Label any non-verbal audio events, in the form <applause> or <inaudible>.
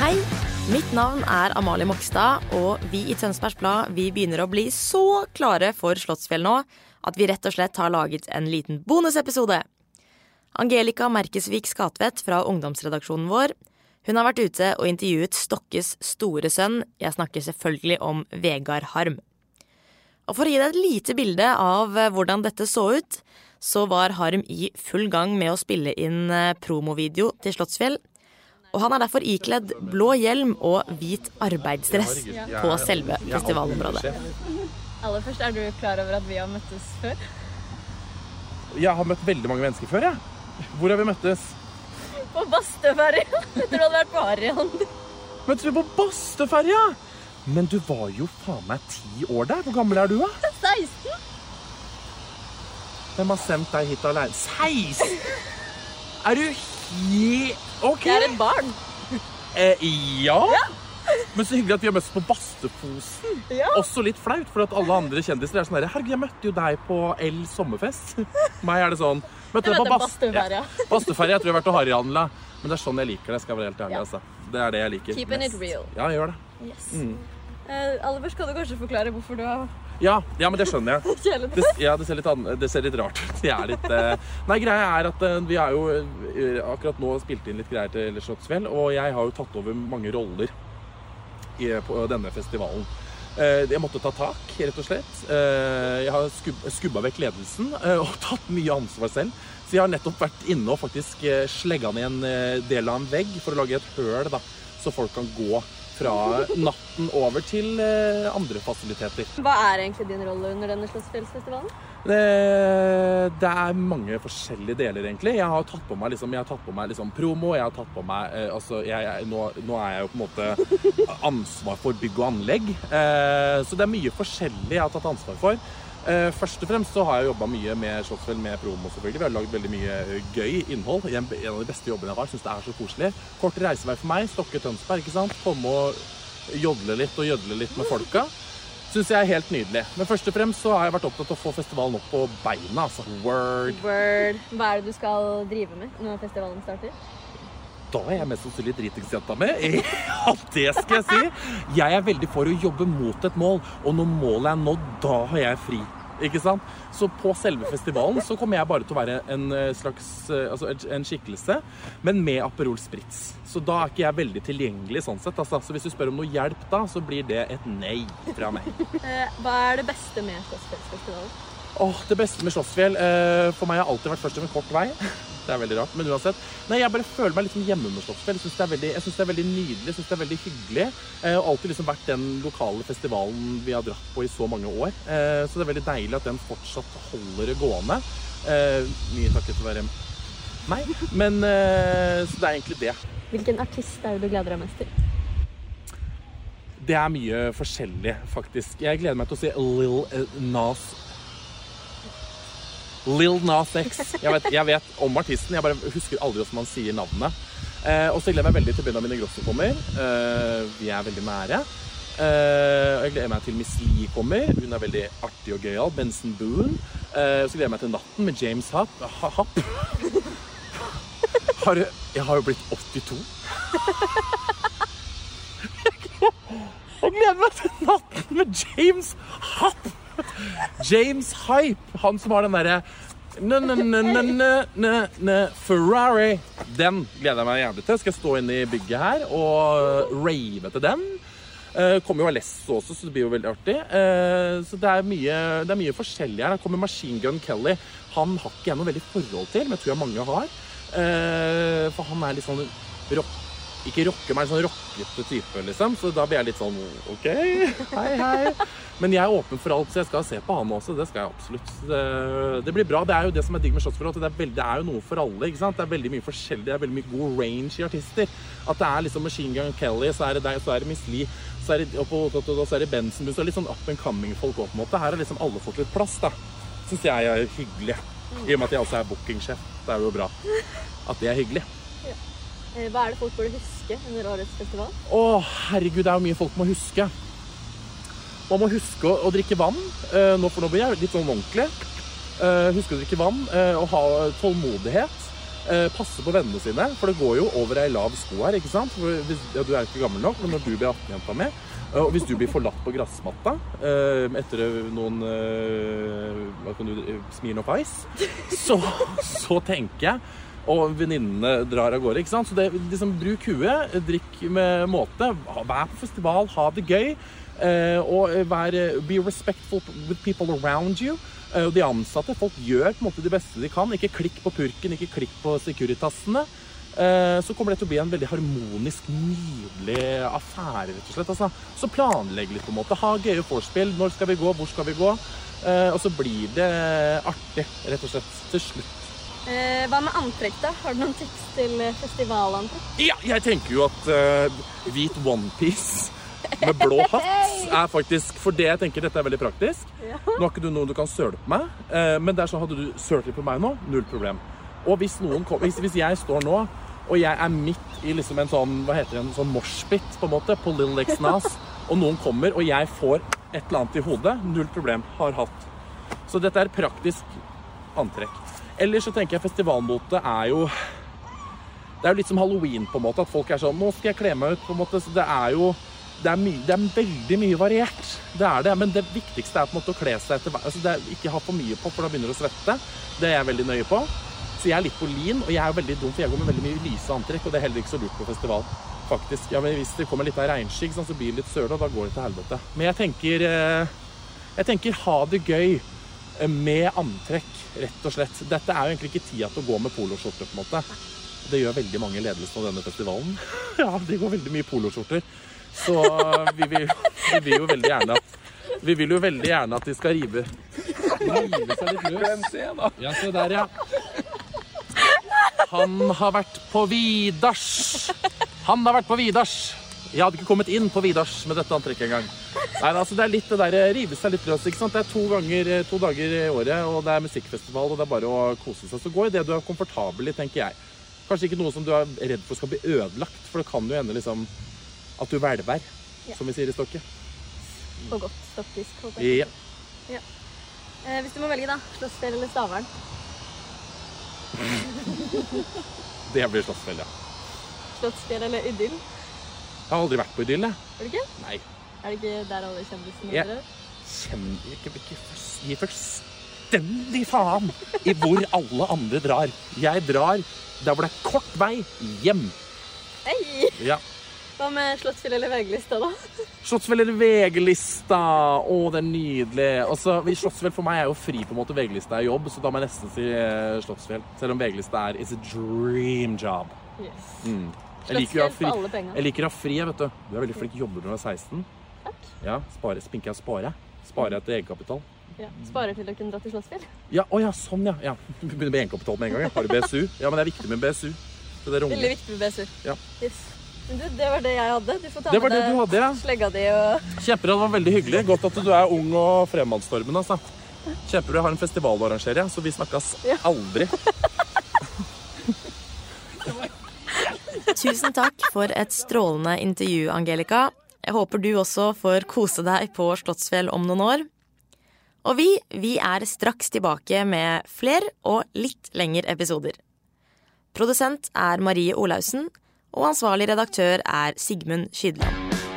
Hei, mitt navn er Amalie Mokstad, og vi i Tønsbergs Blad vi begynner å bli så klare for Slottsfjell nå at vi rett og slett har laget en liten bonusepisode. Angelica Merkesvik Skatvedt fra ungdomsredaksjonen vår hun har vært ute og intervjuet Stokkes store sønn. Jeg snakker selvfølgelig om Vegard Harm. Og For å gi deg et lite bilde av eh, hvordan dette så ut, så var Harm i full gang med å spille inn eh, promovideo til Slottsfjell. Og han er derfor ikledd blå hjelm og hvit arbeidsdress på selve festivalområdet. Aller først, Er du klar over at vi har møttes før? Jeg har møtt veldig mange mennesker før, jeg. Hvor har vi møttes? På Bastøferja. Etter du hadde vært på Arian. Møttes vi på Bastøferja? Men du var jo faen meg ti år der. Hvor gammel er du, da? 16? Hvem har sendt deg hit alene? 16? Er du he... OK. Jeg er et barn. Eh, ja. Men så hyggelig at vi har møttes på Bastefosen. Ja. Også litt flaut, for at alle andre kjendiser er sånn herre Herregud, jeg møtte jo deg på L sommerfest. <laughs> Meg er det sånn Møtte deg på møtte Bast- Bastøferja. Ja. Jeg tror jeg har vært og harryhandla. Men det er sånn jeg liker det. skal jeg være helt ærlig, Ja. altså. Det er det jeg liker Keeping it real. Ja, gjør det. Yes. Mm. Eh, aller først kan du kanskje forklare hvorfor du har Ja, ja, men det skjønner jeg. <laughs> Det, ja, det ser, litt an, det ser litt rart ut. Det er litt eh, Nei, greia er at eh, vi er jo eh, akkurat nå spilt inn litt greier til Slottsfjell, og jeg har jo tatt over mange roller i, på denne festivalen. Eh, Jeg måtte ta tak, rett og slett. Eh, Jeg har skub, skubba vekk ledelsen eh, og <laughs> tatt mye ansvar selv. Så jeg har nettopp vært inne og faktisk eh, slegga ned en eh, del av en vegg for å lage et høl, da, så folk kan gå fra natten over til eh, andre fasiliteter. Hva er egentlig din rolle under denne Slottsfjellsfestivalen? Det, det er mange forskjellige deler, egentlig. Jeg har tatt på meg, liksom, har tatt på meg liksom, promo. Jeg har tatt på meg eh, altså, jeg, jeg, nå, nå er jeg jo på en måte ansvar for bygg og anlegg. Eh, så det er mye forskjellig jeg har tatt ansvar for. Eh, først og fremst så har jeg jobba mye med Slottsfjell med promo. selvfølgelig. Vi har lagd veldig mye eh, gøy innhold. En, en av de beste jobbene jeg har. Syns det er så koselig. Kort reisevei for meg. Stokke Tønsberg. ikke sant? Komme og jodle litt og gjødle litt med folka syns jeg er helt nydelig. Men først og fremst så har jeg vært opptatt av å få festivalen opp på beina. altså. Word. Word. Hva er det du skal drive med når festivalen starter? Da er jeg mest sannsynlig dritingsjenta mi. <laughs> Ja, det skal jeg si. Jeg er veldig for å jobbe mot et mål, og når målet er nådd, da har jeg fri. Ikke sant? Så på selve festivalen så kommer jeg bare til å være en eh, slags eh, altså en- skikkelse, men med Aperol Spritz. Så da er ikke jeg veldig tilgjengelig sånn sett. Altså. Så hvis du spør om noe hjelp da, så blir det et nei fra meg. <laughs> Eh, hva er det beste med Slottsfjellsfestivalen? Åh, Det beste med Slottsfjell eh, For meg har alltid vært først med kort vei. Det er veldig rart, men uansett. Nei, Jeg bare føler meg liksom hjemme med Slottsfjell. Jeg syns det, det er veldig nydelig, jeg synes det er veldig hyggelig. Eh, og alltid liksom vært den lokale festivalen vi har dratt på i så mange år. Eh, så det er veldig deilig at den fortsatt holder det gående. Eh, mye takket være meg. Men eh, Så det er egentlig det. Hvilken artist er det du gleder deg mest til? Det er mye forskjellig, faktisk. Jeg gleder meg til å se Lil eh, Nas Lil Nas X. Jeg vet, jeg vet om artisten, jeg bare husker aldri hvordan man sier navnet. Eh, og så gleder jeg meg veldig til Benjamin Ingrosso kommer. Eh, vi er veldig nære. Eh, og jeg gleder meg til Miss Lee kommer. Hun er veldig artig og gøyal. Benson Boone. Eh, og så gleder jeg meg til Natten med James Happ. Ha, Happ. Har, jeg har jo blitt 82. Jeg gleder meg til natten med James Happ. James Hype. Han som har den derre Ferrari. Den gleder jeg meg jævlig til. Skal jeg stå inne i bygget her og rave til den. Uh, kommer jo Alesso også, så det blir jo veldig artig. Uh, så det er, mye, det er mye forskjellig her. Her kommer Machine Gun Kelly. Han har ikke jeg noe veldig forhold til, men jeg tror jeg mange har. Uh, for han er litt sånn rock ikke rocke meg, sånn rockete type, liksom. Så da blir jeg litt sånn OK, hei, hei. Men jeg er åpen for alt, så jeg skal se på han også. Det skal jeg absolutt. Det, blir bra. Det er jo det som er digg med Slottsfjell. at Det, det er jo noe for alle. ikke sant? Det er veldig mye forskjellig. Det er veldig mye god range i artister. At det er liksom Machine Gun Kelly, så er det deg, så er det Miss Lee, så er det, og, så er det Benson. Litt sånn up and coming-folk òg, på en måte. Her har liksom alle fått litt plass, da. Syns jeg er hyggelig. I og med at jeg også er bookingsjef. Det er jo bra at det er hyggelig. Eh, hva er det folk burde huske under årets festival? Å, herregud, det er jo mye folk må huske. Man må huske å, å drikke vann. Eh, nå for nå blir jeg litt sånn ordentlig. Eh, huske å drikke vann eh, og ha tålmodighet. Passe på vennene sine, for det går jo over ei lav sko her. ikke sant? Hvis, ja, du er ikke gammel nok, men når du blir 18-jenta mi, og hvis du blir forlatt på gressmatta etter noen hva kan du, Smirnoff Ice, så, så tenker jeg og venninnene drar av gårde. ikke sant? Så det, liksom, Bruk huet, drikk med måte. Vær på festival, ha det gøy. eh, og vær, be respectful with people around you. Eh, og de ansatte, folk gjør på en måte det beste de kan. Ikke klikk på purken, ikke klikk på Securitasene. Eh, så kommer det til å bli en veldig harmonisk, nydelig affære, rett og slett. Altså. Så planlegg litt, på en måte. Ha gøye vorspiel. Når skal vi gå? Hvor skal vi gå? Eh, og så blir det artig, rett og slett, til slutt. Eh, hva med antrekk, da? Har du noen tips til eh, festivalantrekk? Ja, jeg tenker jo at eh, hvit onepiece med blå <laughs> hatt er faktisk For det jeg tenker dette er veldig praktisk. Nå har ikke du noe du kan søle på meg, eh, men der er sånn, hadde du sølt på meg nå, null problem. Og hvis kom, hvis, hvis jeg står nå, og jeg er midt i liksom en sånn hva heter det, en sånn moshpit på en måte, på Little X Nas, og noen kommer, og jeg får et eller annet i hodet, null problem. Har hatt. Så dette er praktisk antrekk. Ellers så tenker jeg festivalmote er jo det er jo litt som halloween, på en måte. At folk er sånn Nå skal jeg kle meg ut. på en måte. Så det er jo det er, det er veldig mye variert. Det er det. Men det viktigste er på en måte å kle seg etter altså det er, Ikke ha for mye på, for da begynner du å svette. Det er jeg veldig nøye på. Så jeg er litt på lin, og jeg er jo veldig dum, for jeg går med veldig mye lyse antrekk, og det er heller ikke så lurt på festival. Faktisk. Ja, men Hvis det kommer litt av regnskygg, så blir det litt søle, og da går det til helvete. Men jeg tenker eh, Jeg tenker ha det gøy med antrekk, rett og slett. Dette er jo egentlig ikke tida til å gå med poloskjorte, på en måte. Det gjør veldig mange ledelser på denne festivalen. <laughs> Ja, de går veldig mye poloskjorter. Så vi vil, vi vil jo veldig gjerne at Vi vil jo veldig gjerne at de skal rive Rive seg litt løs. Ja, se der, ja. Han har vært på Vidars. Han har vært på Vidars. Jeg hadde ikke kommet inn på Vidars med dette antrekket engang. Nei, altså Det er litt det der rive seg litt løs. ikke sant? Det er to, ganger, to dager i året, og det er musikkfestival, og det er bare å kose seg. Så gå i det du er komfortabel i, tenker jeg. Kanskje ikke noe som du er redd for skal bli ødelagt, for det kan jo hende liksom at du hvelver, som vi sier i stokket. Og godt stokkfisk. jeg. Ja. Eh, hvis du må velge, da. Slåssfjell eller Stavern? <laughs> Det blir Slåssfjell, ja. Slottsfjell eller Idyll? Jeg har aldri vært på Idyll, jeg. Er det ikke? Nei. Er det ikke der alle kjendisene Ja. drar? Kjenner ikke, ikke Gi fullstendig faen i hvor alle andre drar. Jeg drar der hvor det er kort vei hjem. Hei! Ja. Hva med Slottsfjell eller VG-lista, da? Slottsfjell eller VG-lista. Å, det er nydelig. Også, Slottsfjell for meg er jo fri på en måte. VG-lista er jobb, så da må jeg nesten si eh, Slottsfjell. Selv om VG-lista er It's a dream job. Yes. Mm. Jeg liker å ha fri. Jeg liker å ha fri, vet du. Du er veldig flink. Jobber når du er 16. Takk. Ja, spare, Spinker jeg og sparer. Sparer jeg til egenkapital. Ja. Spare til å kunne dra til Slottsfjell. Ja, å ja, sånn, ja. ja. <laughs> Begynner med egenkapital med en gang. ja. Har du BSU? Ja, men det er viktig med BSU. Det er Veldig viktig med BSU. Ja. Yes. Men du, det var det jeg hadde. Du får ta Det var med det du hadde, ja. slegga di og Kjempebra, det var veldig hyggelig. Godt at du er ung og fremadstormende, altså. Kjempebra. Jeg har en festival å arrangere, så vi snakkes aldri. Tusen takk for et strålende intervju, Angelica. Jeg håper du også får kose deg på Slottsfjell om noen år. Og vi, vi er straks tilbake med flere og litt lengre episoder. Produsent er Marie Olaussen, og ansvarlig redaktør er Sigmund Skydland.